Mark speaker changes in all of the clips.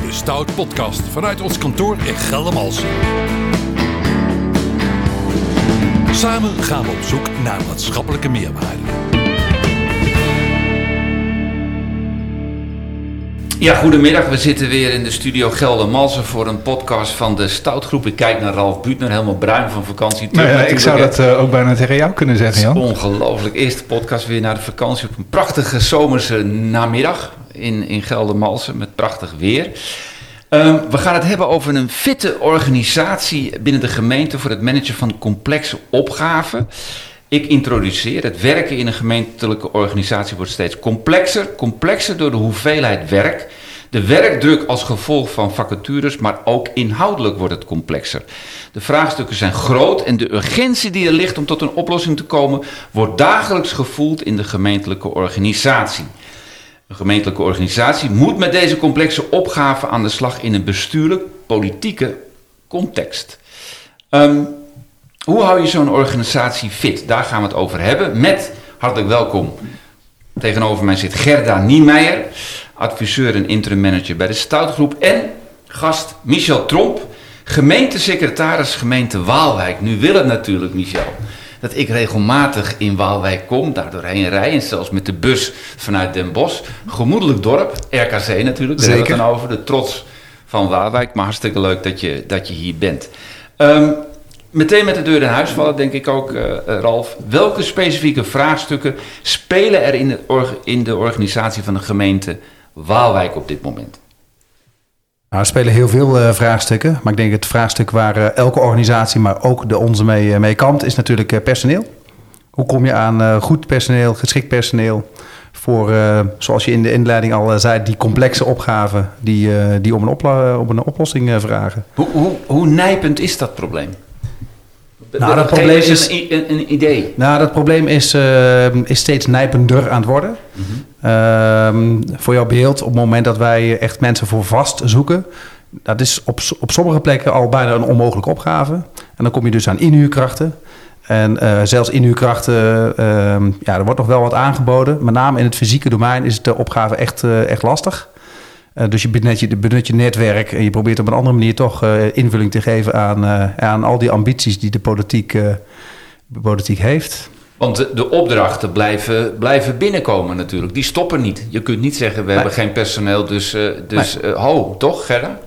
Speaker 1: bij de Stout Podcast vanuit ons kantoor in Geldermalsen. Samen gaan we op zoek naar maatschappelijke meerwaarde.
Speaker 2: Ja, goedemiddag. We zitten weer in de studio Geldermalsen voor een podcast van de Stoutgroep. Ik kijk naar Ralf Buutner, helemaal bruin van vakantie.
Speaker 3: Nou ja, ik zou dat eh, ook bijna tegen jou kunnen zeggen, Jan.
Speaker 2: ongelooflijk. Eerste podcast weer naar de vakantie op een prachtige zomerse namiddag in, in Geldermalsen met prachtig weer. Ehm, we gaan het hebben over een fitte organisatie binnen de gemeente voor het managen van complexe opgaven. Ik introduceer het werken in een gemeentelijke organisatie wordt steeds complexer. Complexer door de hoeveelheid werk. De werkdruk als gevolg van vacatures, maar ook inhoudelijk wordt het complexer. De vraagstukken zijn groot en de urgentie die er ligt om tot een oplossing te komen, wordt dagelijks gevoeld in de gemeentelijke organisatie. Een gemeentelijke organisatie moet met deze complexe opgaven aan de slag in een bestuurlijk-politieke context. Ehm, hoe hou je zo'n organisatie fit? Daar gaan we het over hebben. Met, hartelijk welkom, tegenover mij zit Gerda Niemeyer, adviseur en interim manager bij de Stoutgroep. En gast Michel Tromp, gemeentesecretaris gemeente Waalwijk. Nu wil het natuurlijk, Michel, dat ik regelmatig in Waalwijk kom, daar doorheen rij. En zelfs met de bus vanuit Den Bosch. Gemoedelijk dorp, RKC natuurlijk, daar hebben we het over. De trots van Waalwijk, maar hartstikke leuk dat je, dat je hier bent. Ehm, meteen met de deur in huis vallen, denk ik ook, eh, eh, Ralf. Welke specifieke vraagstukken spelen er in in de organisatie van de gemeente Waalwijk op dit moment?
Speaker 3: Nou, er spelen heel veel eh, vraagstukken. Maar ik denk het vraagstuk waar elke organisatie, maar ook de onze mee, mee kampt, is natuurlijk personeel. Hoe kom je aan goed personeel, geschikt personeel voor, zoals je in de inleiding al zei, die complexe opgaven die, die om, een om een oplossing vragen.
Speaker 2: Hoe, hoe, hoe nijpend is dat probleem?
Speaker 3: Nou, dat probleem is-
Speaker 2: Een, een, een idee.
Speaker 3: Nou, dat probleem is, eh, is steeds nijpender aan het worden. Ehm, voor jouw beeld, op het moment dat wij echt mensen voor vast zoeken, dat is op, op sommige plekken al bijna een onmogelijke opgave. En dan kom je dus aan inhuurkrachten. En eh, zelfs inhuurkrachten, ehm, ja, er wordt nog wel wat aangeboden. Met name in het fysieke domein is de opgave echt, eh, echt lastig. Eh, dus je benut, je benut je netwerk en je probeert op een andere manier toch eh, invulling te geven aan, eh, aan al die ambities die de politiek, de politiek heeft.
Speaker 2: Want de, de opdrachten blijven, blijven binnenkomen natuurlijk. Die stoppen niet. Je kunt niet zeggen, we
Speaker 3: Nee.
Speaker 2: hebben geen personeel, dus, dus ho, toch Gerda?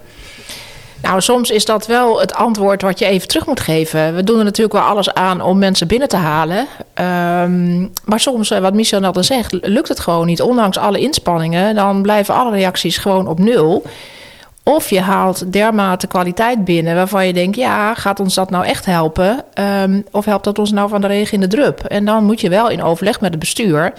Speaker 4: Nou, soms is dat wel het antwoord wat je even terug moet geven. We doen er natuurlijk wel alles aan om mensen binnen te halen. Ehm, maar soms, eh, wat Michel net zegt, lukt het gewoon niet. Ondanks alle inspanningen, dan blijven alle reacties gewoon op nul. Of je haalt dermate kwaliteit binnen waarvan je denkt: ja, gaat ons dat nou echt helpen? Ehm, of helpt dat ons nou van de regen in de drup? En dan moet je wel in overleg met het bestuur.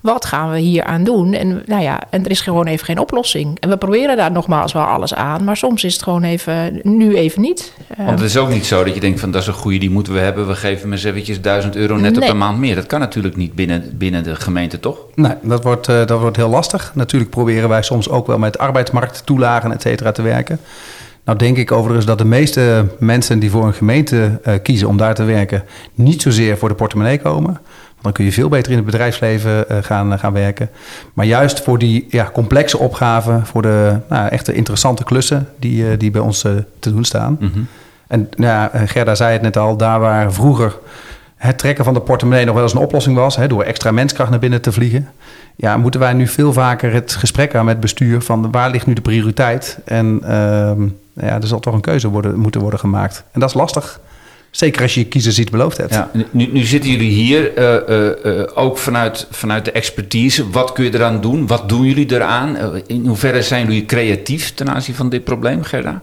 Speaker 4: Wat gaan we hier aan doen? En, nou ja, en er is gewoon even geen oplossing. En we proberen daar nogmaals wel alles aan. Maar soms is het gewoon even, nu even niet.
Speaker 2: Want het is ook niet zo dat je denkt van dat is een goede, die moeten we hebben. We geven hem eens eventjes 1000 euro netto
Speaker 4: Nee.
Speaker 2: per maand meer. Dat kan natuurlijk niet binnen, binnen de gemeente, toch?
Speaker 3: Nee, dat wordt, eh, dat wordt heel lastig. Natuurlijk proberen wij soms ook wel met arbeidsmarkttoelagen, et cetera, te werken. Nou denk ik overigens dat de meeste mensen die voor een gemeente eh, kiezen om daar te werken... niet zozeer voor de portemonnee komen. Dan kun je veel beter in het bedrijfsleven eh, gaan, gaan werken. Maar juist voor die ja, complexe opgaven, voor de nou, echte interessante klussen die, eh, die bij ons eh, te doen staan... En nou ja, Gerda zei het net al, daar waar vroeger het trekken van de portemonnee nog wel eens een oplossing was, hè, door extra menskracht naar binnen te vliegen, ja, moeten wij nu veel vaker het gesprek aan met het bestuur van waar ligt nu de prioriteit? En ehm, ja, er zal toch een keuze worden, moeten worden gemaakt. En dat is lastig. Zeker als je je kiezers iets beloofd hebt.
Speaker 2: Ja, nu, nu zitten jullie hier eh, eh, eh, ook vanuit, vanuit de expertise. Wat kun je eraan doen? Wat doen jullie eraan? In hoeverre zijn jullie creatief ten aanzien van dit probleem, Gerda?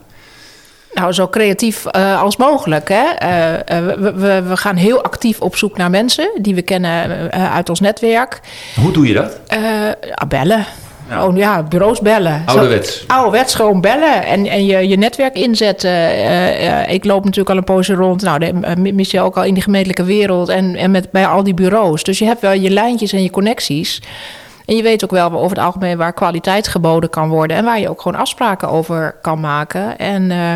Speaker 4: Nou, zo creatief eh, als mogelijk. Hè? Eh, eh, we, we, we gaan heel actief op zoek naar mensen die we kennen uit ons netwerk.
Speaker 2: Hoe doe je dat?
Speaker 4: Eh, ja, bellen.
Speaker 2: Ja.
Speaker 4: Gewoon, ja, bureaus bellen. Zo-
Speaker 2: Ouderwets.
Speaker 4: ouderwets gewoon bellen en, en je, je netwerk inzetten. Eh, eh, ik loop natuurlijk al een poosje rond. Nou, de, eh, Michel ook al in die gemeentelijke wereld en, en met, bij al die bureaus. Dus je hebt wel je lijntjes en je connecties. En je weet ook wel over het algemeen waar kwaliteit geboden kan worden. En waar je ook gewoon afspraken over kan maken. En eh,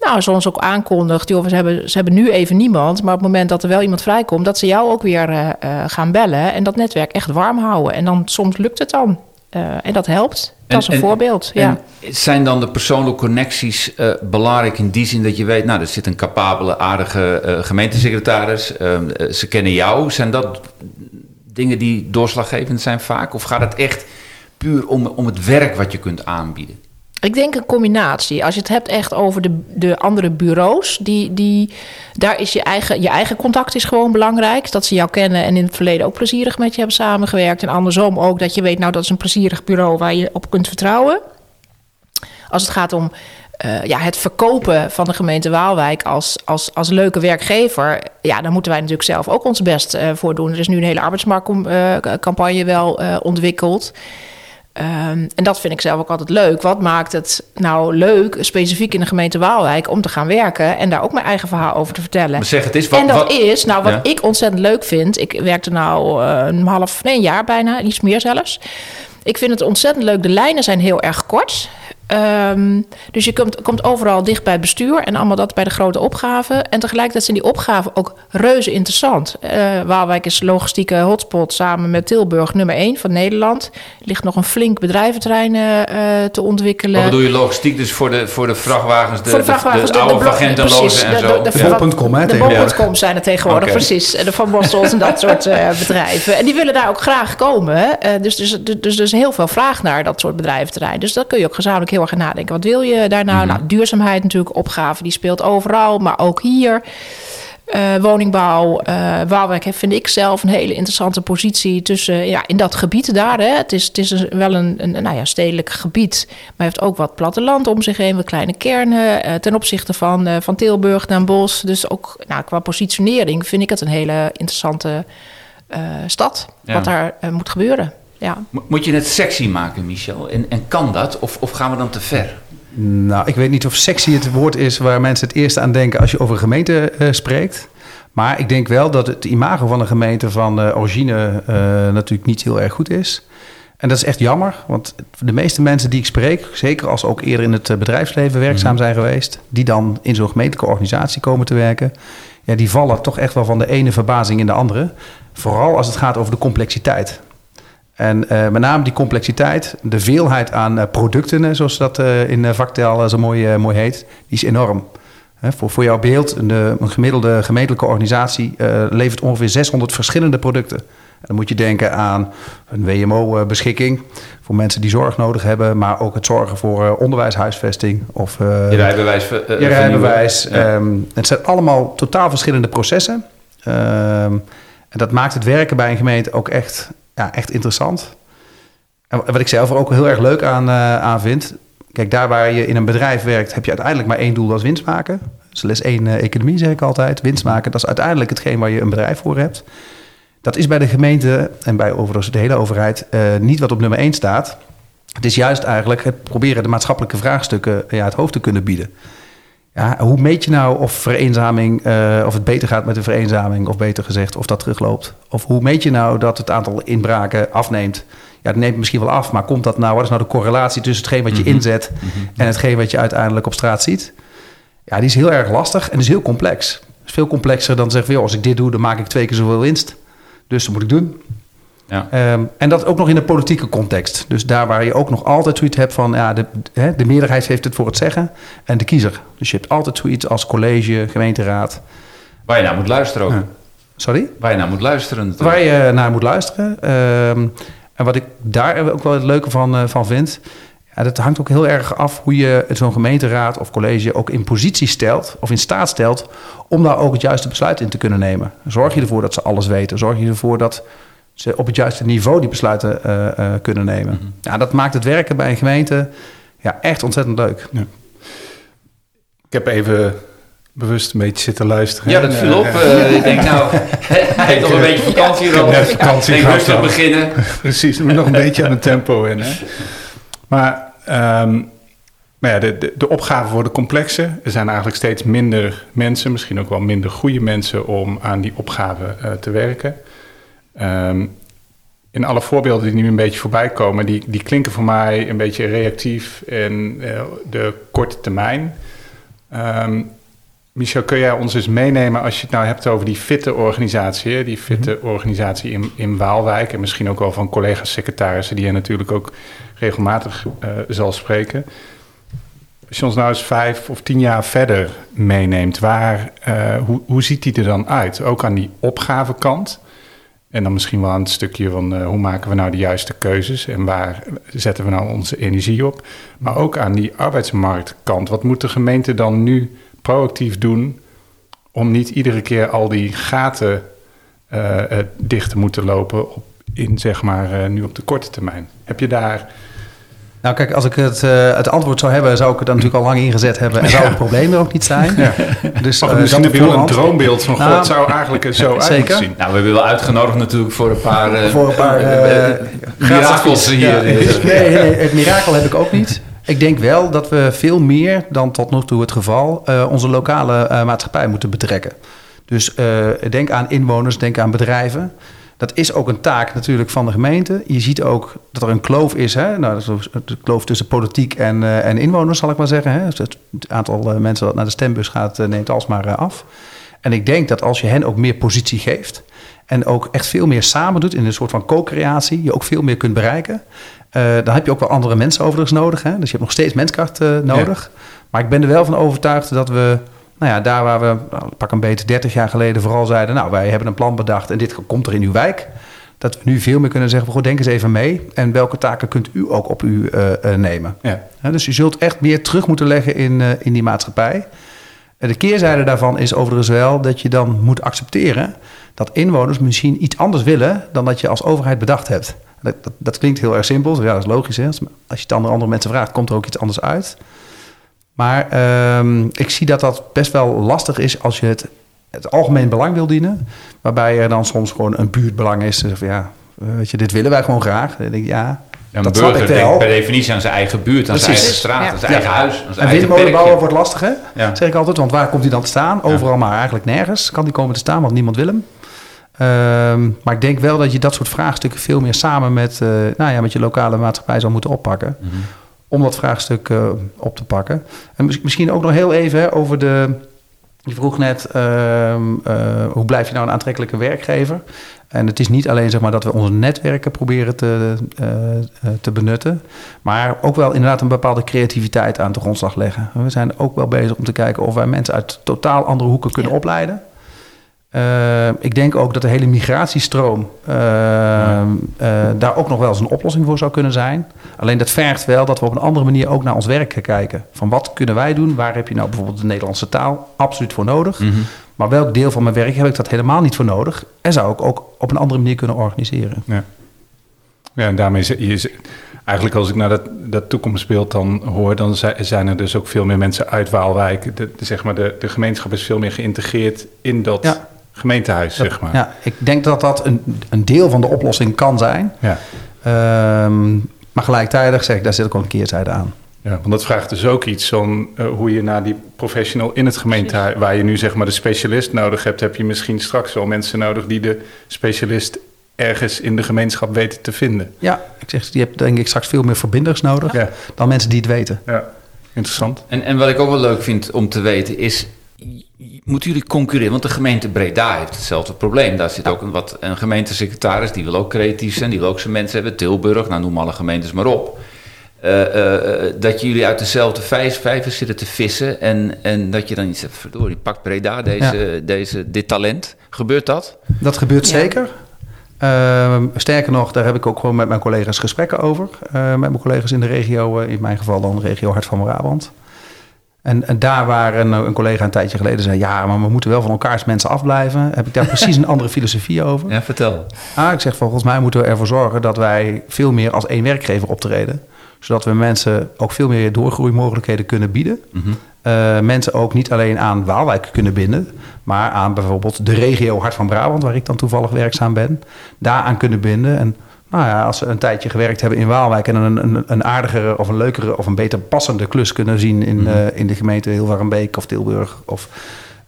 Speaker 4: nou, zoals ook aankondigt, joh, ze, hebben, ze hebben nu even niemand. Maar op het moment dat er wel iemand vrijkomt, dat ze jou ook weer gaan bellen. En dat netwerk echt warm houden. En dan soms lukt het dan. Uh, en dat helpt. Dat is een voorbeeld. Ja.
Speaker 2: Zijn dan de persoonlijke connecties uh, belangrijk in die zin dat je weet, nou, er zit een capabele, aardige uh, gemeentesecretaris, ehm, ze kennen jou. Zijn dat dingen die doorslaggevend zijn vaak? Of gaat het echt puur om, om het werk wat je kunt aanbieden?
Speaker 4: Ik denk een combinatie. Als je het hebt echt over de, de andere bureaus, die, die, daar is je eigen, je eigen contact is gewoon belangrijk. Dat ze jou kennen en in het verleden ook plezierig met je hebben samengewerkt. En andersom ook dat je weet, nou dat is een plezierig bureau waar je op kunt vertrouwen. Als het gaat om uh, ja, het verkopen van de gemeente Waalwijk als, als, als leuke werkgever, ja, daar moeten wij natuurlijk zelf ook ons best uh, voor doen. Er is nu een hele arbeidsmarktcampagne uh, wel ontwikkeld. Um, en dat vind ik zelf ook altijd leuk. Wat maakt het nou leuk, specifiek in de gemeente Waalwijk, om te gaan werken en daar ook mijn eigen verhaal over te vertellen?
Speaker 2: Maar zeg het is wat,
Speaker 4: en dat
Speaker 2: wat,
Speaker 4: is, nou, wat ja. ik ontzettend leuk vind. Ik werkte nou uh, een half, nee, een jaar bijna, iets meer zelfs. Ik vind het ontzettend leuk. De lijnen zijn heel erg kort. Um, dus je komt, komt, overal dicht bij het bestuur en allemaal dat bij de grote opgaven. En tegelijkertijd zijn die opgaven ook reuze interessant. Uh, Waalwijk is logistieke hotspot samen met Tilburg nummer 1 van Nederland. Er ligt nog een flink bedrijventerrein uh, te ontwikkelen.
Speaker 2: Wat bedoel je logistiek? Dus voor de, voor de vrachtwagens, de,
Speaker 4: voor de, vrachtwagens,
Speaker 2: de, de, de oude agentenlozen en zo?
Speaker 3: De, de, Vol.com
Speaker 4: zijn er tegenwoordig, okay. precies. De Van Bossels en dat soort uh, bedrijven. En die willen daar ook graag komen. dus, dus, dus er is heel veel vraag naar dat soort bedrijventerrein. Dus dat kun je ook gezamenlijk heel heel erg nadenken. Wat wil je daar nou? Mm -hmm. Nou, duurzaamheid natuurlijk, opgave die speelt overal, maar ook hier. Uh, woningbouw, uh, Waalwijk heeft, vind ik zelf een hele interessante positie tussen, ja, in dat gebied daar. Hè. Het is, het is wel een, een nou ja, stedelijk gebied, maar heeft ook wat platteland om zich heen, wat kleine kernen uh, ten opzichte van, van Tilburg naar Bos. Dus ook nou, qua positionering vind ik het een hele interessante stad, ja. wat daar moet gebeuren. Ja.
Speaker 2: Moet je het sexy maken, Michel? En, en kan dat? Of, of gaan we dan te ver?
Speaker 3: Nou, ik weet niet of sexy het woord is waar mensen het eerst aan denken als je over een gemeente uh, spreekt. Maar ik denk wel dat het imago van een gemeente van uh, origine uh, natuurlijk niet heel erg goed is. En dat is echt jammer, want de meeste mensen die ik spreek, zeker als ze ook eerder in het bedrijfsleven werkzaam zijn geweest, die dan in zo'n gemeentelijke organisatie komen te werken, ja, die vallen toch echt wel van de ene verbazing in de andere. Vooral als het gaat over de complexiteit. En uh, met name die complexiteit, de veelheid aan uh, producten, zoals dat uh, in vaktaal zo mooi, mooi heet, die is enorm. Hè, voor, voor jouw beeld, een, een gemiddelde gemeentelijke organisatie levert ongeveer 600 verschillende producten. En dan moet je denken aan een WMO-beschikking voor mensen die zorg nodig hebben, maar ook het zorgen voor onderwijshuisvesting of
Speaker 2: je rijbewijs.
Speaker 3: je rijbewijs. Ja. Um, het zijn allemaal totaal verschillende processen. Um, en dat maakt het werken bij een gemeente ook echt ja, echt interessant. En wat ik zelf er ook heel erg leuk aan, uh, aan vind. Kijk, daar waar je in een bedrijf werkt, heb je uiteindelijk maar één doel, dat is winst maken. Dus les één uh, economie zeg ik altijd. Winst maken, dat is uiteindelijk hetgeen waar je een bedrijf voor hebt. Dat is bij de gemeente en bij overigens de hele overheid uh, niet wat op nummer één staat. Het is juist eigenlijk het proberen de maatschappelijke vraagstukken ja, het hoofd te kunnen bieden. Ja, hoe meet je nou of vereenzaming, uh, of het beter gaat met de vereenzaming, of beter gezegd, of dat terugloopt? Of hoe meet je nou dat het aantal inbraken afneemt? Ja, dat neemt misschien wel af, maar komt dat nou, wat is nou de correlatie tussen hetgeen wat je mm-hmm. inzet mm-hmm. en hetgeen wat je uiteindelijk op straat ziet? Ja, die is heel erg lastig en is heel complex. is veel complexer dan zeggen van, joh, als ik dit doe, dan maak ik twee keer zoveel winst. Dus dat moet ik doen. Ja. Um, en dat ook nog in een politieke context. Dus daar waar je ook nog altijd zoiets hebt van... Ja, de, de meerderheid heeft het voor het zeggen en de kiezer. Dus je hebt altijd zoiets als college, gemeenteraad.
Speaker 2: Waar je naar moet luisteren ook.
Speaker 3: Sorry?
Speaker 2: Waar je naar moet luisteren.
Speaker 3: Natuurlijk. Waar je naar moet luisteren. Um, en wat ik daar ook wel het leuke van, uh, van vind... Ja, dat hangt ook heel erg af hoe je zo'n gemeenteraad of college ook in positie stelt... of in staat stelt om daar ook het juiste besluit in te kunnen nemen. Zorg je ervoor dat ze alles weten. Zorg je ervoor dat ze op het juiste niveau die besluiten uh, uh, kunnen nemen. Mm -hmm. Ja, dat maakt het werken bij een gemeente ja, echt ontzettend leuk. Ja.
Speaker 5: Ik heb even bewust een beetje zitten luisteren.
Speaker 2: Ja, dat viel op. Uh, ik denk, nou, hij heeft nog een beetje vakantie erop.
Speaker 5: Ja, vakantie
Speaker 2: ik rustig beginnen.
Speaker 5: Precies, nog een beetje aan het tempo in. Hè? Maar, um, maar ja, de, de, de opgaven worden complexer. Er zijn eigenlijk steeds minder mensen, misschien ook wel minder goede mensen... om aan die opgaven uh, te werken. Um, in alle voorbeelden die nu een beetje voorbij komen, die, die klinken voor mij een beetje reactief en uh, de korte termijn. Um, Michel, kun jij ons eens meenemen als je het nou hebt over die fitte organisatie, die fitte
Speaker 3: Mhm.
Speaker 5: organisatie in, in Waalwijk en misschien ook wel van collega-secretarissen die je natuurlijk ook regelmatig eh, zal spreken. Als je ons nou eens vijf of tien jaar verder meeneemt, waar, eh, hoe, hoe ziet die er dan uit? Ook aan die opgavekant en dan misschien wel aan het stukje van eh, hoe maken we nou de juiste keuzes en waar zetten we nou onze energie op. Maar ook aan die arbeidsmarktkant. Wat moet de gemeente dan nu proactief doen om niet iedere keer al die gaten eh, eh, dicht te moeten lopen op, in zeg maar nu op de korte termijn? Heb je daar
Speaker 3: Nou, kijk, als ik het, eh, het antwoord zou hebben, zou ik het dan natuurlijk al lang ingezet hebben. En zou het probleem er ook niet zijn. Dus, eh,
Speaker 5: misschien
Speaker 3: dat
Speaker 5: heb je wel een droombeeld van,
Speaker 3: Nou,
Speaker 5: god, het zou eigenlijk zo uit
Speaker 3: zeker.
Speaker 5: moeten zien.
Speaker 2: Nou, we hebben wel uitgenodigd natuurlijk voor een paar, eh,
Speaker 3: Voor een paar,
Speaker 2: mirakels hier.
Speaker 3: Ja. Nee, nee, het mirakel heb ik ook niet. Ik denk wel dat we veel meer dan tot nog toe het geval eh, onze lokale eh, maatschappij moeten betrekken. Dus eh, denk aan inwoners, denk aan bedrijven. Dat is ook een taak natuurlijk van de gemeente. Je ziet ook dat er een kloof is. Hè? Nou, dat is de kloof tussen politiek en, eh, en inwoners, zal ik maar zeggen. Hè? Dus het, aantal eh, mensen dat naar de stembus gaat, eh, neemt alsmaar af. En ik denk dat als je hen ook meer positie geeft... en ook echt veel meer samen doet in een soort van co-creatie... je ook veel meer kunt bereiken. Dan heb je ook wel andere mensen overigens nodig. Hè? Dus je hebt nog steeds menskracht nodig. Maar ik ben er wel van overtuigd dat we... Nou ja, daar waar we nou, pak een beetje 30 jaar geleden vooral zeiden... nou, wij hebben een plan bedacht en dit komt er in uw wijk... dat we nu veel meer kunnen zeggen... Goh, denk eens even mee en welke taken kunt u ook op u eh, eh, nemen.
Speaker 5: Ja.
Speaker 3: Dus je zult echt meer terug moeten leggen in, eh, in die maatschappij. En de keerzijde daarvan is overigens wel dat je dan moet accepteren dat inwoners misschien iets anders willen dan dat je als overheid bedacht hebt. Dat, dat, dat klinkt heel erg simpel, ja, dat is logisch. Hè? Als je het aan andere mensen vraagt, komt er ook iets anders uit. Maar ehm, ik zie dat dat best wel lastig is als je het, het algemeen belang wil dienen. Waarbij er dan soms gewoon een buurtbelang is. Dus ja, weet je, dit willen wij gewoon graag. Dan denk ik, ja,
Speaker 2: Een
Speaker 3: dat snap
Speaker 2: burger
Speaker 3: ik wel.
Speaker 2: denkt per definitie aan zijn eigen buurt, aan zijn eigen straat,
Speaker 4: Ja.
Speaker 2: aan zijn
Speaker 3: Ja.
Speaker 2: eigen huis, aan zijn
Speaker 3: En
Speaker 2: eigen
Speaker 3: windmolen bouwen
Speaker 2: perkje.
Speaker 3: wordt lastig, hè?
Speaker 2: Ja.
Speaker 3: Zeg ik altijd. Want waar komt hij dan te staan? Overal, maar eigenlijk nergens. Kan die komen te staan, want niemand wil hem. Ehm, maar ik denk wel dat je dat soort vraagstukken veel meer samen met, eh, nou ja, met je lokale maatschappij zou moeten oppakken.
Speaker 2: Mhm.
Speaker 3: Om dat vraagstuk eh, op te pakken. En mis- misschien ook nog heel even hè, over de. Je vroeg net, ehm, eh, hoe blijf je nou een aantrekkelijke werkgever? En het is niet alleen zeg maar, dat we onze netwerken proberen te, eh, te benutten, maar ook wel inderdaad een bepaalde creativiteit aan de grondslag leggen. We zijn ook wel bezig om te kijken of wij mensen uit totaal andere hoeken kunnen
Speaker 4: Ja.
Speaker 3: opleiden. Eh, ik denk ook dat de hele migratiestroom eh, eh, daar ook nog wel eens een oplossing voor zou kunnen zijn. Alleen dat vergt wel dat we op een andere manier ook naar ons werk gaan kijken. Van wat kunnen wij doen? Waar heb je nou bijvoorbeeld de Nederlandse taal absoluut voor nodig?
Speaker 2: Mhm.
Speaker 3: Maar welk deel van mijn werk heb ik dat helemaal niet voor nodig? En zou ik ook op een andere manier kunnen organiseren?
Speaker 5: Ja. Ja, en daarmee z- je, eigenlijk als ik naar dat, dat toekomstbeeld dan hoor, dan zi- zijn er dus ook veel meer mensen uit Waalwijk. De, de- zeg maar de, de gemeenschap is veel meer geïntegreerd in dat
Speaker 3: Ja.
Speaker 5: Gemeentehuis, zeg maar.
Speaker 3: Ja, ik denk dat dat een, een deel van de oplossing kan zijn.
Speaker 5: Ja.
Speaker 3: Ehm, maar gelijktijdig zeg ik, daar zit ook een keerzijde aan.
Speaker 5: Ja, want dat vraagt dus ook iets van eh, hoe je naar die professional in het gemeentehuis, waar je nu zeg maar de specialist nodig hebt, heb je misschien straks wel mensen nodig die de specialist ergens in de gemeenschap weten te vinden.
Speaker 3: Ja, ik zeg, je hebt denk ik straks veel meer verbinders nodig
Speaker 5: Ja,
Speaker 3: dan mensen die het weten.
Speaker 5: ja. interessant.
Speaker 2: En, en wat ik ook wel leuk vind om te weten is, moeten jullie concurreren? Want de gemeente Breda heeft hetzelfde probleem. Daar zit ook een, wat, een gemeentesecretaris, die wil ook creatief zijn, die wil ook zijn mensen hebben. Tilburg, nou noem alle gemeentes maar op. Eh, eh, eh, dat jullie uit dezelfde vijs, vijvers zitten te vissen en, en dat je dan iets hebt, verdorie, pakt Breda deze, deze, dit talent. Gebeurt dat?
Speaker 3: Dat gebeurt
Speaker 4: Ja.
Speaker 3: zeker. Ehm, sterker nog, daar heb ik ook gewoon met mijn collega's gesprekken over. Eh, met mijn collega's in de regio, eh, in mijn geval dan de regio Hart van Brabant. En, en daar waar een, een collega een tijdje geleden zei... ja, maar we moeten wel van elkaars mensen afblijven... heb ik daar precies een andere filosofie over.
Speaker 2: Ja, vertel.
Speaker 3: Ah, ik zeg volgens mij moeten we ervoor zorgen dat wij veel meer als één werkgever optreden. Zodat we mensen ook veel meer doorgroeimogelijkheden kunnen bieden.
Speaker 2: Mhm.
Speaker 3: Eh, mensen ook niet alleen aan Waalwijk kunnen binden, maar aan bijvoorbeeld de regio Hart van Brabant, waar ik dan toevallig werkzaam ben, daaraan kunnen binden. En nou ja, als ze een tijdje gewerkt hebben in Waalwijk en een, een, een aardigere of een leukere of een beter passende klus kunnen zien in,
Speaker 2: Mhm.
Speaker 3: eh, in de gemeente Hilvarenbeek of Tilburg of,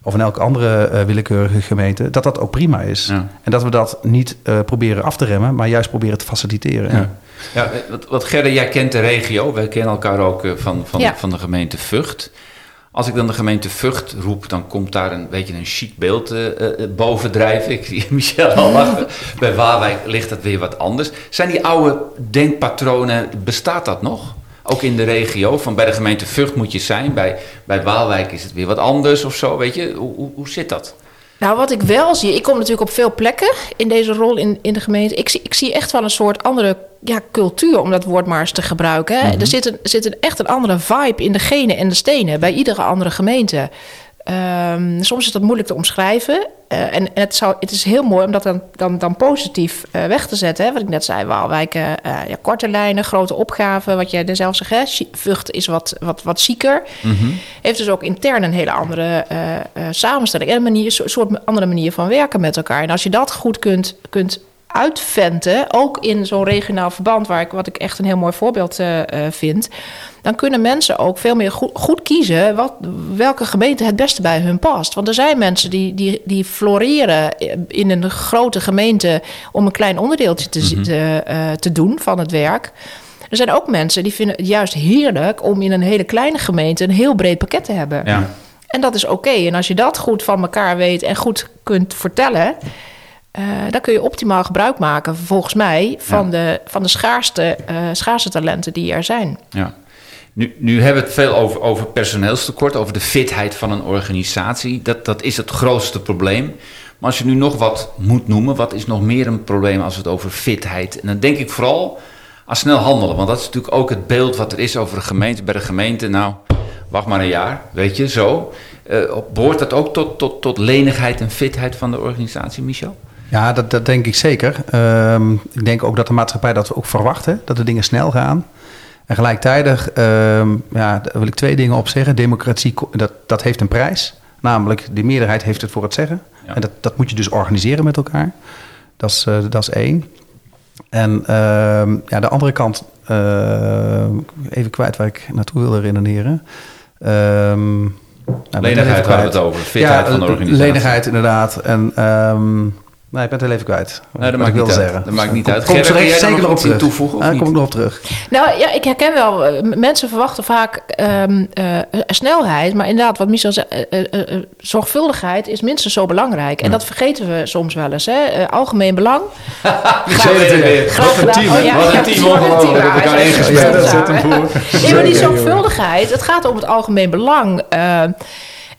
Speaker 3: of in elke andere eh, willekeurige gemeente, dat dat ook prima is.
Speaker 2: Ja.
Speaker 3: En dat we dat niet eh, proberen af te remmen, maar juist proberen te faciliteren.
Speaker 5: Ja.
Speaker 2: Ja, wat, wat Gerda, jij kent de regio. Wij kennen elkaar ook van, van,
Speaker 4: Ja.
Speaker 2: van de gemeente Vught. Als ik dan de gemeente Vught roep, dan komt daar een beetje een chic beeld uh, uh, bovendrijven. Ik zie Michel al lachen. Bij Waalwijk ligt dat weer wat anders. Zijn die oude denkpatronen, bestaat dat nog? Ook in de regio, van bij de gemeente Vught moet je zijn, bij, bij Waalwijk is het weer wat anders of zo, weet je? Hoe, hoe, hoe zit dat?
Speaker 4: Nou, wat ik wel zie, ik kom natuurlijk op veel plekken in deze rol in, in de gemeente. Ik zie, ik zie echt wel een soort andere ja, cultuur, om dat woord maar eens te gebruiken. Hè. Er zit, een, zit een, echt een andere vibe in de genen en de stenen bij iedere andere gemeente. Um, soms is dat moeilijk te omschrijven. Uh, en het, zou, het is heel mooi om dat dan, dan, dan positief uh, weg te zetten. Hè? Wat ik net zei, Waalwijk, uh, ja, korte lijnen, grote opgaven. Wat jij zelf zegt, hè? Vught is wat, wat, wat zieker. Mm -hmm. Heeft dus ook intern een hele andere samenstelling. En een manier, een soort andere manier van werken met elkaar. En als je dat goed kunt, kunt uitventen, ook in zo'n regionaal verband, waar ik, wat ik echt een heel mooi voorbeeld uh, vind, dan kunnen mensen ook veel meer goed, goed, kiezen wat, welke gemeente het beste bij hun past. Want er zijn mensen die, die, die floreren in een grote gemeente om een klein onderdeeltje te, mm -hmm. te, uh, te doen van het werk. Er zijn ook mensen die vinden het juist heerlijk om in een hele kleine gemeente een heel breed pakket te hebben. Ja. En dat is oké. Okay. En als je dat goed van elkaar weet en goed kunt vertellen, uh, dan kun je optimaal gebruik maken, volgens mij, van, ja. de, van de schaarste, uh, schaarste talenten die er zijn.
Speaker 2: Ja. Nu, nu hebben we het veel over, over personeelstekort, over de fitheid van een organisatie. Dat, dat is het grootste probleem. Maar als je nu nog wat moet noemen, wat is nog meer een probleem als het over fitheid? En dan denk ik vooral aan snel handelen. Want dat is natuurlijk ook het beeld wat er is over de gemeente. Bij de gemeente, nou, wacht maar een jaar, weet je, zo. Uh, behoort dat ook tot, tot, tot lenigheid en fitheid van de organisatie, Michel?
Speaker 3: Ja, dat, dat denk ik zeker. Um, ik denk ook dat de maatschappij dat ook verwacht, hè, dat de dingen snel gaan. En gelijktijdig um, ja, daar wil ik twee dingen op zeggen. Democratie, dat, dat heeft een prijs. Namelijk, de meerderheid heeft het voor het zeggen. Ja. En dat, dat moet je dus organiseren met elkaar. Dat is, uh, dat is één. En uh, ja, de andere kant, uh, even kwijt waar ik naartoe wilde redeneren.
Speaker 2: Um, nou, lenigheid hadden we het over, fitheid
Speaker 3: ja,
Speaker 2: van de organisatie.
Speaker 3: Lenigheid inderdaad. En um, Nee, ik ben het heel even kwijt.
Speaker 2: Nee, dat maakt
Speaker 3: ik
Speaker 2: niet
Speaker 3: zeggen.
Speaker 2: uit. Dat maakt niet uit.
Speaker 3: Kom
Speaker 2: Gerrit,
Speaker 3: er zeker nog op terug.
Speaker 2: toevoegen? Of
Speaker 3: Daar
Speaker 2: niet?
Speaker 3: kom ik nog op terug.
Speaker 4: Nou ja, ik herken wel. uh, Mensen verwachten vaak um, uh, snelheid. Maar inderdaad, wat Michel zei, uh, zorgvuldigheid is minstens zo belangrijk. En ja. dat vergeten we soms wel eens. Hè? algemeen belang.
Speaker 2: Graag, graag
Speaker 5: Wat een team,
Speaker 4: oh, ja,
Speaker 2: Wat een team, ongelooflijk. We hebben elkaar ingespeeld.
Speaker 5: dat zet hem voor.
Speaker 4: Nee, maar die zorgvuldigheid, het gaat om het algemeen belang.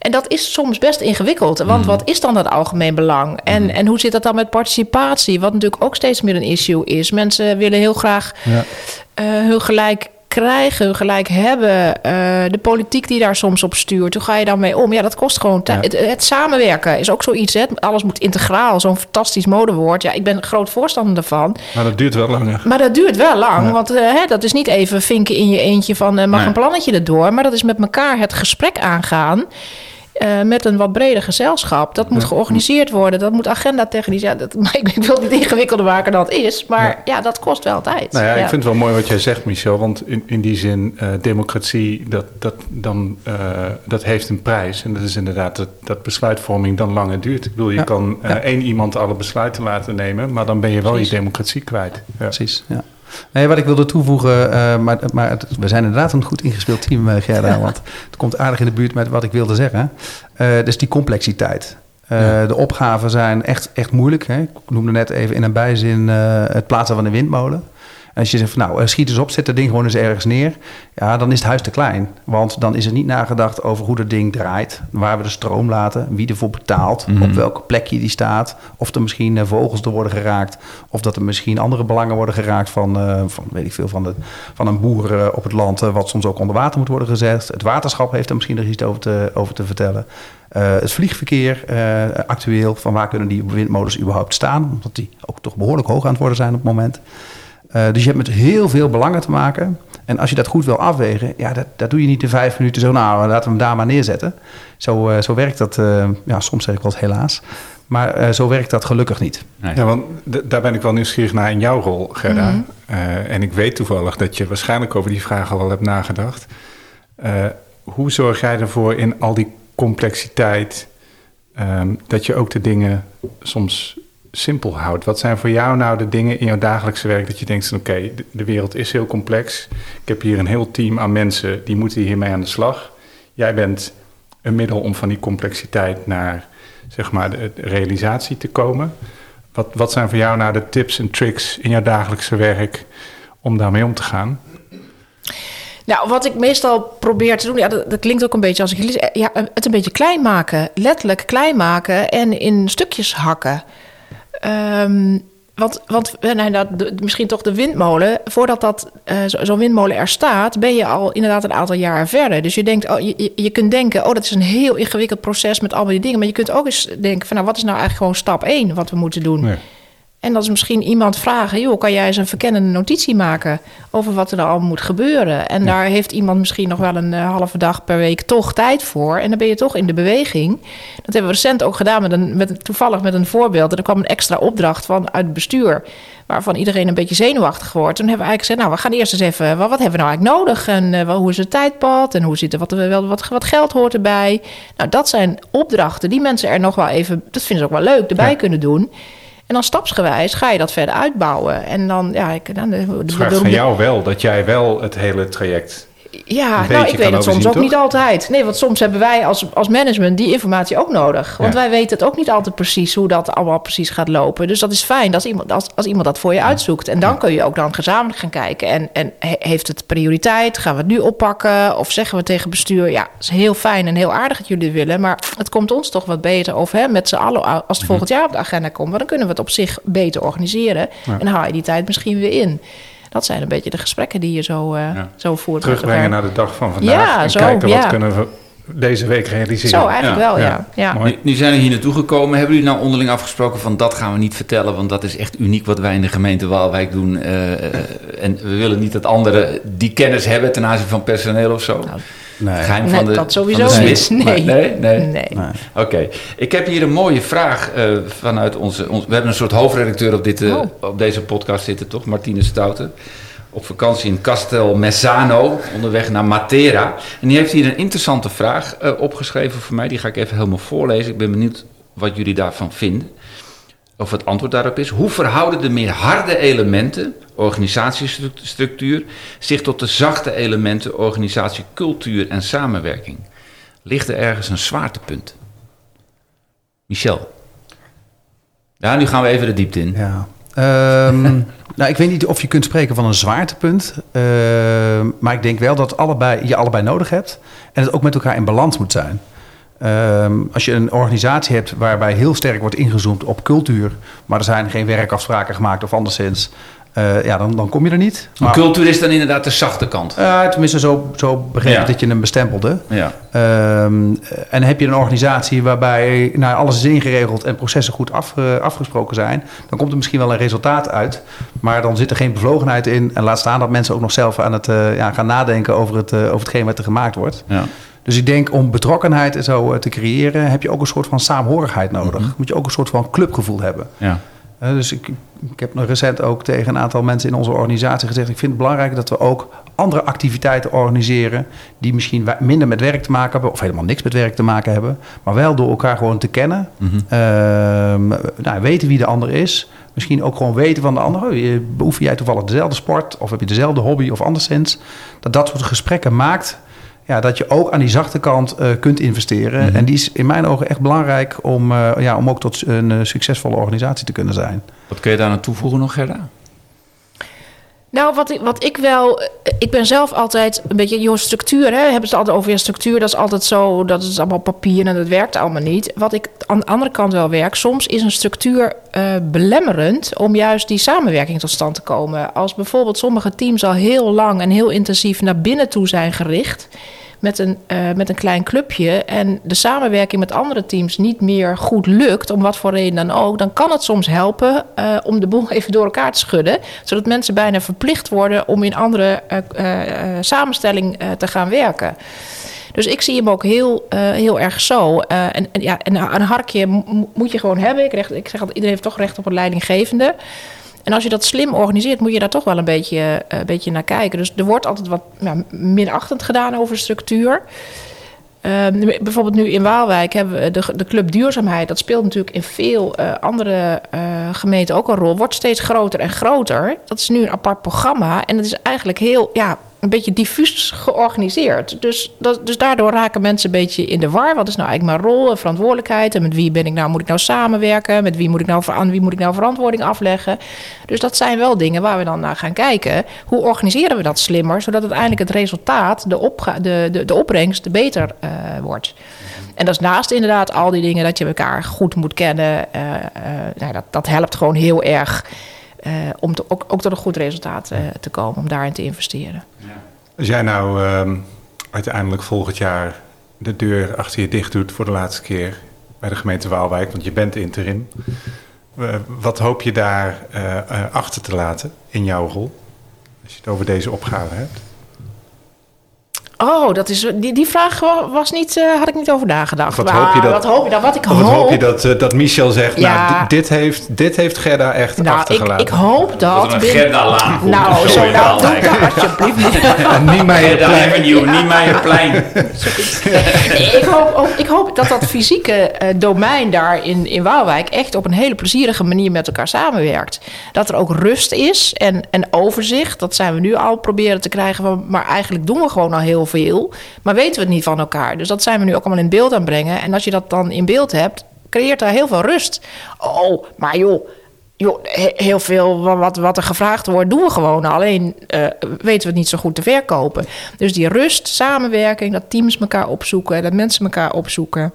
Speaker 4: En dat is soms best ingewikkeld. Want mm. wat is dan dat algemeen belang? En, mm. en hoe zit dat dan met participatie? Wat natuurlijk ook steeds meer een issue is. Mensen willen heel graag ja. uh, hun gelijk krijgen, hun gelijk hebben. Uh, de politiek die daar soms op stuurt. Hoe ga je daarmee om? Ja, dat kost gewoon tijd. Ja. Het, het, samenwerken is ook zoiets. Hè? Alles moet integraal. Zo'n fantastisch modewoord. Ja, ik ben groot voorstander daarvan.
Speaker 5: Maar dat duurt wel langer.
Speaker 4: Maar dat duurt wel lang. Ja. Want uh, hè, dat is niet even vinken in je eentje van... Uh, mag nee. een plannetje erdoor. Maar dat is met elkaar het gesprek aangaan. Uh, met een wat breder gezelschap. Dat moet ja. georganiseerd worden. Dat moet agenda technisch. Ja, dat, ik wil niet ingewikkelder maken dan het is. Maar ja, ja dat kost wel tijd.
Speaker 5: Nou ja, ik vind het wel mooi wat jij zegt, Michel. Want in, in die zin, uh, democratie, dat, dat, dan, uh, dat heeft een prijs. En dat is inderdaad dat, dat besluitvorming dan langer duurt. Ik bedoel, je kan één iemand alle besluiten laten nemen. Maar dan ben je wel Precies. je democratie kwijt.
Speaker 3: Precies, ja. Nee, wat ik wilde toevoegen, uh, maar, maar het, we zijn inderdaad een goed ingespeeld team, uh, Gerda. Want het komt aardig in de buurt met wat ik wilde zeggen. Uh, dus die complexiteit. Ja. De opgaven zijn echt, echt moeilijk. Hè? Ik noemde net even in een bijzin het plaatsen van een windmolen. Als je zegt, van, nou, schiet eens op, zet dat ding gewoon eens ergens neer. Ja, dan is het huis te klein. Want dan is er niet nagedacht over hoe dat ding draait. Waar we de stroom laten, wie ervoor betaalt. Mm -hmm. Op welke plekje die staat. Of er misschien uh, vogels door worden geraakt. Of dat er misschien andere belangen worden geraakt van, uh, van weet ik veel, van, de, van een boer uh, op het land. wat soms ook onder water moet worden gezet. Het waterschap heeft er misschien nog iets over te, over te vertellen. het vliegverkeer actueel, van waar kunnen die windmolens überhaupt staan. Omdat die ook toch behoorlijk hoog aan het worden zijn op het moment. Uh, dus je hebt met heel veel belangen te maken. En als je dat goed wil afwegen, ja, dat, dat doe je niet in vijf minuten zo, nou, laten we hem daar maar neerzetten. Zo, uh, zo werkt dat, uh, ja, soms zeg ik wel eens helaas. Maar zo werkt dat gelukkig niet.
Speaker 5: Nee. Ja, want daar ben ik wel nieuwsgierig naar in jouw rol, Gerda. Mm -hmm. en ik weet toevallig dat je waarschijnlijk over die vraag al wel hebt nagedacht. hoe zorg jij ervoor in al die complexiteit um, dat je ook de dingen soms simpel houdt. Wat zijn voor jou nou de dingen in jouw dagelijkse werk dat je denkt: oké, de, wereld is heel complex. Ik heb hier een heel team aan mensen die moeten hiermee aan de slag. Jij bent een middel om van die complexiteit naar zeg maar, de, realisatie te komen. Wat, wat zijn voor jou nou de tips en tricks in jouw dagelijkse werk om daarmee om te gaan?
Speaker 4: Nou, wat ik meestal probeer te doen, ja, dat, klinkt ook een beetje als ik jullie ja, het een beetje klein maken. Letterlijk klein maken en in stukjes hakken. Ehm, want, want nee, dat, de- misschien toch de windmolen. Voordat dat, eh, zo- zo'n windmolen er staat, ben je al inderdaad een aantal jaren verder. Dus je denkt, oh, je, je- kunt denken, oh, dat is een heel ingewikkeld proces met allemaal die dingen. Maar je kunt ook eens denken, van, nou, wat is nou eigenlijk gewoon stap 1 wat we moeten doen? En dat is misschien iemand vragen: joh, kan jij eens een verkennende notitie maken over wat er al moet gebeuren? En daar heeft iemand misschien nog wel een eh, halve dag per week toch tijd voor. En dan ben je toch in de beweging. Dat hebben we recent ook gedaan met een, met, toevallig met een voorbeeld. En er kwam een extra opdracht van uit het bestuur. Waarvan iedereen een beetje zenuwachtig wordt. Toen hebben we eigenlijk gezegd: Nou, we gaan eerst eens even. Wat, wat hebben we nou eigenlijk nodig? En eh, hoe is het tijdpad? En hoe zit er, wat, wat, wat, wat geld hoort erbij? Nou, dat zijn opdrachten die mensen er nog wel even. Dat vinden ze ook wel leuk erbij
Speaker 5: Ja.
Speaker 4: kunnen doen. En dan stapsgewijs ga je dat verder uitbouwen. En dan, ja, ik, dan, de, de,
Speaker 5: Het vraagt van jou wel dat jij wel het hele traject.
Speaker 4: Ja, nou, ik weet het soms ook
Speaker 5: toch?
Speaker 4: niet altijd. Nee, want soms hebben wij als, als management die informatie ook nodig. Want
Speaker 5: Ja.
Speaker 4: wij weten het ook niet altijd precies hoe dat allemaal precies gaat lopen. Dus dat is fijn als iemand, als, als iemand dat voor je uitzoekt. En dan kun je ook dan gezamenlijk gaan kijken. En, en he- heeft het prioriteit? Gaan we het nu oppakken? Of zeggen we tegen bestuur, ja, het is heel fijn en heel aardig dat jullie het willen. Maar het komt ons toch wat beter over hè, met z'n allen. Als
Speaker 5: Mhm.
Speaker 4: het volgend jaar op de agenda komt, dan kunnen we het op zich beter organiseren. En dan haal je die tijd misschien weer in. Dat zijn een beetje de gesprekken die je zo, eh,
Speaker 2: Ja.
Speaker 4: zo voert.
Speaker 5: Terugbrengen naar de dag van vandaag.
Speaker 4: Ja,
Speaker 5: en
Speaker 4: zo,
Speaker 5: kijken wat kunnen we deze week realiseren.
Speaker 4: Zo, eigenlijk
Speaker 2: Ja,
Speaker 4: wel,
Speaker 5: ja.
Speaker 4: ja.
Speaker 2: Nu, nu zijn we hier naartoe gekomen. Hebben jullie nou onderling afgesproken van dat gaan we niet vertellen, want dat is echt uniek wat wij in de gemeente Waalwijk doen. eh, eh, en we willen niet dat anderen die kennis hebben ten aanzien van personeel of zo.
Speaker 4: Nou,
Speaker 3: Nee.
Speaker 2: Geheim
Speaker 4: Nee,
Speaker 2: van de,
Speaker 4: dat sowieso
Speaker 2: van de
Speaker 4: niet.
Speaker 2: smid?
Speaker 4: Nee.
Speaker 2: nee, nee.
Speaker 4: Nee.
Speaker 3: Nee.
Speaker 2: Oké, ik heb hier een mooie vraag eh, vanuit onze, ons, We hebben een soort hoofdredacteur op, dit, eh,
Speaker 4: Oh.
Speaker 2: op deze podcast zitten, toch? Martine Stouten. Op vakantie in Castel Messano, onderweg naar Matera. En die heeft hier een interessante vraag eh, opgeschreven voor mij. Die ga ik even helemaal voorlezen. Ik ben benieuwd wat jullie daarvan vinden. Of het antwoord daarop is. Hoe verhouden de meer harde elementen, organisatiestructuur, zich tot de zachte elementen, organisatiecultuur en samenwerking? Ligt er ergens een zwaartepunt? Michel. Ja, nu gaan we even de diepte in.
Speaker 3: Ja. Ehm, nou, ik weet niet of je kunt spreken van een zwaartepunt. Ehm, maar ik denk wel dat allebei, je allebei nodig hebt. En het ook met elkaar in balans moet zijn. Ehm, als je een organisatie hebt waarbij heel sterk wordt ingezoomd op cultuur. maar er zijn geen werkafspraken gemaakt of anderszins. eh, ja, dan, dan kom je er niet.
Speaker 2: Maar cultuur is dan inderdaad de zachte kant.
Speaker 3: Eh, tenminste, zo, zo begreep ik
Speaker 2: Ja.
Speaker 3: dat je hem bestempelde.
Speaker 2: Ja.
Speaker 3: Ehm, en heb je een organisatie waarbij nou, alles is ingeregeld en processen goed af, eh, afgesproken zijn, dan komt er misschien wel een resultaat uit. Maar dan zit er geen bevlogenheid in. En laat staan dat mensen ook nog zelf aan het eh, ja, gaan nadenken over, het, over hetgeen wat er gemaakt wordt.
Speaker 2: ja.
Speaker 3: Dus ik denk om betrokkenheid en zo eh, te creëren, heb je ook een soort van saamhorigheid nodig. Moet je ook een soort van clubgevoel hebben.
Speaker 2: ja.
Speaker 3: Eh, dus ik, ik heb recent ook tegen een aantal mensen in onze organisatie gezegd: ik vind het belangrijk dat we ook andere activiteiten organiseren. die misschien minder met werk te maken hebben, of helemaal niks met werk te maken hebben. maar wel door elkaar gewoon te kennen. Ehm, nou, weten wie de ander is. Misschien ook gewoon weten van de ander. Oh, beoefen jij toevallig dezelfde sport? of heb je dezelfde hobby of anderszins? Dat dat soort gesprekken maakt. Ja, dat je ook aan die zachte kant eh, kunt investeren. En die is in mijn ogen echt belangrijk om, eh, ja, om ook tot een eh, succesvolle organisatie te kunnen zijn.
Speaker 2: Wat kun je daar aan toevoegen nog, Gerda?
Speaker 4: Nou, wat ik, wat ik wel. Ik ben zelf altijd een beetje. Joh, structuur, hè? Hebben ze het altijd over ja, structuur? Dat is altijd zo. Dat is allemaal papier en dat werkt allemaal niet. Wat ik aan de andere kant wel werk. Soms is een structuur eh, belemmerend. om juist die samenwerking tot stand te komen. Als bijvoorbeeld sommige teams al heel lang en heel intensief naar binnen toe zijn gericht met een, eh, met een klein clubje en de samenwerking met andere teams niet meer goed lukt, om wat voor reden dan ook, dan kan het soms helpen eh, om de boel even door elkaar te schudden, zodat mensen bijna verplicht worden om in andere eh, samenstelling te gaan werken. Dus ik zie hem ook heel, heel erg zo. En, en, ja, en een harkje mo- moet je gewoon hebben. Ik, recht, ik zeg altijd, iedereen heeft toch recht op een leidinggevende. En als je dat slim organiseert, moet je daar toch wel een beetje, eh, een beetje naar kijken. Dus er wordt altijd wat minachtend gedaan over structuur. Ehm, bijvoorbeeld nu in Waalwijk hebben we de, de Club Duurzaamheid. Dat speelt natuurlijk in veel eh, andere eh, gemeenten ook een rol. Wordt steeds groter en groter. Dat is nu een apart programma. En het is eigenlijk heel, ja, een beetje diffuus georganiseerd. Dus, dat, dus daardoor raken mensen een beetje in de war. Wat is nou eigenlijk mijn rol en verantwoordelijkheid? En met wie ben ik nou, moet ik nou samenwerken? Met wie moet ik nou, aan wie moet ik nou verantwoording afleggen? Dus dat zijn wel dingen waar we dan naar gaan kijken. Hoe organiseren we dat slimmer, zodat uiteindelijk het resultaat, de, de, de, de opbrengst, beter uh, wordt? En dat is naast inderdaad al die dingen dat je elkaar goed moet kennen. Uh, nou, dat, dat helpt gewoon heel erg. Uh, om ook, ook tot een goed resultaat uh, te komen, om daarin te investeren. Ja.
Speaker 5: Als jij nou uh, uiteindelijk volgend jaar de deur achter je dicht doet voor de laatste keer bij de gemeente Waalwijk, want je bent interim. wat hoop je daar achter te laten in jouw rol? Als je het over deze opgave hebt.
Speaker 4: Oh, dat is, die, die vraag was niet, uh, had ik niet over nagedacht.
Speaker 5: Wat hoop je dat,
Speaker 4: wat hoop je dan? Wat ik
Speaker 5: wat
Speaker 4: hoop,
Speaker 5: hoop je dat, uh, dat Michel zegt, ja. nou, dit heeft, dit heeft Gerda echt
Speaker 4: nou,
Speaker 5: achtergelaten.
Speaker 4: Ik, ik hoop dat...
Speaker 2: dat komt.
Speaker 4: Nou, zo, nou, doe dat alsjeblieft niet.
Speaker 5: Niemeyer
Speaker 2: Avenue, Niemeyerplein.
Speaker 4: ik, hoop, ook, ik hoop dat dat fysieke uh, domein daar in, in Waalwijk... echt op een hele plezierige manier met elkaar samenwerkt. Dat er ook rust is en, en overzicht. Dat zijn we nu al proberen te krijgen. Van, maar eigenlijk doen we gewoon al heel veel. Maar weten we het niet van elkaar. Dus dat zijn we nu ook allemaal in beeld aan brengen. En als je dat dan in beeld hebt, creëert daar heel veel rust. Oh, maar joh. Joh, heel veel wat, wat er gevraagd wordt, doen we gewoon. Alleen uh, weten we het niet zo goed te verkopen. Dus die rust, samenwerking, dat teams elkaar opzoeken, dat mensen elkaar opzoeken.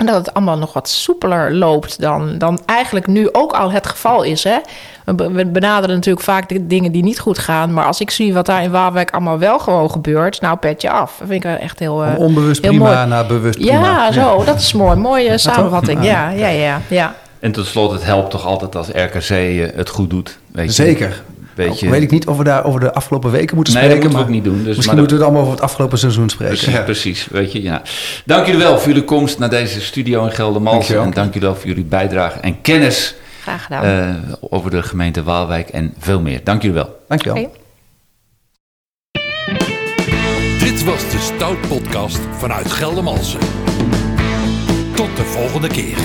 Speaker 4: En dat het allemaal nog wat soepeler loopt dan, dan eigenlijk nu ook al het geval is. Hè? We benaderen natuurlijk vaak de dingen die niet goed gaan. Maar als ik zie wat daar in Waalwijk allemaal wel gewoon gebeurt, nou petje af. Dat vind ik echt heel. Uh,
Speaker 3: onbewust
Speaker 4: heel
Speaker 3: prima
Speaker 4: mooi.
Speaker 3: naar bewust prima.
Speaker 4: Ja, zo, dat is mooi. Mooie samenvatting. Ja, ja, ja, ja.
Speaker 2: En tot slot, het helpt toch altijd als RKC het goed doet. Weet je?
Speaker 3: Zeker. Nou, weet ik niet of we daar over de afgelopen weken moeten
Speaker 2: nee,
Speaker 3: spreken.
Speaker 2: dat moeten we ook niet doen. Dus,
Speaker 3: misschien moeten we het allemaal over het afgelopen seizoen spreken.
Speaker 2: Precies, ja. precies weet je, ja. Dank jullie wel voor jullie komst naar deze studio in Geldermalsen. En dank jullie wel voor jullie bijdrage en kennis
Speaker 4: Graag gedaan.
Speaker 2: Uh, over de gemeente Waalwijk en veel meer. Dank jullie wel.
Speaker 3: Dank je wel.
Speaker 4: Okay.
Speaker 1: Dit was de Stout Podcast vanuit Geldermalsen. Tot de volgende keer.